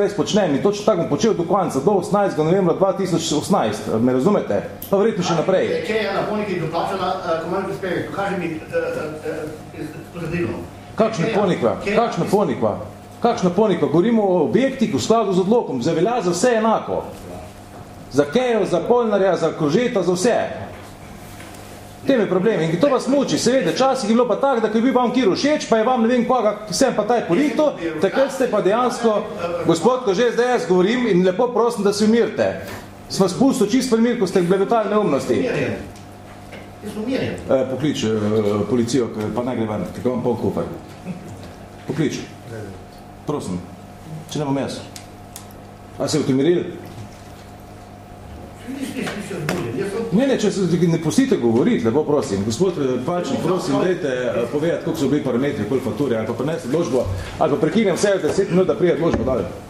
res počnem in točno tako bom počel do konca, do 18. novembra 2018, me razumete? Pa verjetno še naprej. Če je na poniki doplačala komunalni prispevek, pokaži mi pozadilno. Kakšna ponikva? Kakšna ponikva? Kakšna ponikva? Govorimo o objektih v skladu z odlokom. Zavelja za vse enako. Za kejo, za polnarja, za krožeta, za vse. Tem je problem. In to vas muči, seveda, časih je bilo pa tak, da ko je bil vam kjer všeč, pa je vam ne vem koga, sem pa taj polito, takrat ste pa dejansko, gospod, ko že zdaj jaz govorim in lepo prosim, da se umirte. Smo spustil čist primir, ko ste gledali neumnosti. Jaz sem umirjen. E, poklič e, policijo, pa ne gre ven, kako vam pol kuper. Poklič. Prosim. Če ne bom jaz. A se utemirili? Ne, ne, če se ne pustite govoriti, lepo prosim. Gospod Pač, prosim, dajte povedati, koliko so bili parametri, koliko fakture, ali pa prenesti odložbo, ali pa prekinem vse 10 minut, da prije odložbo dalje.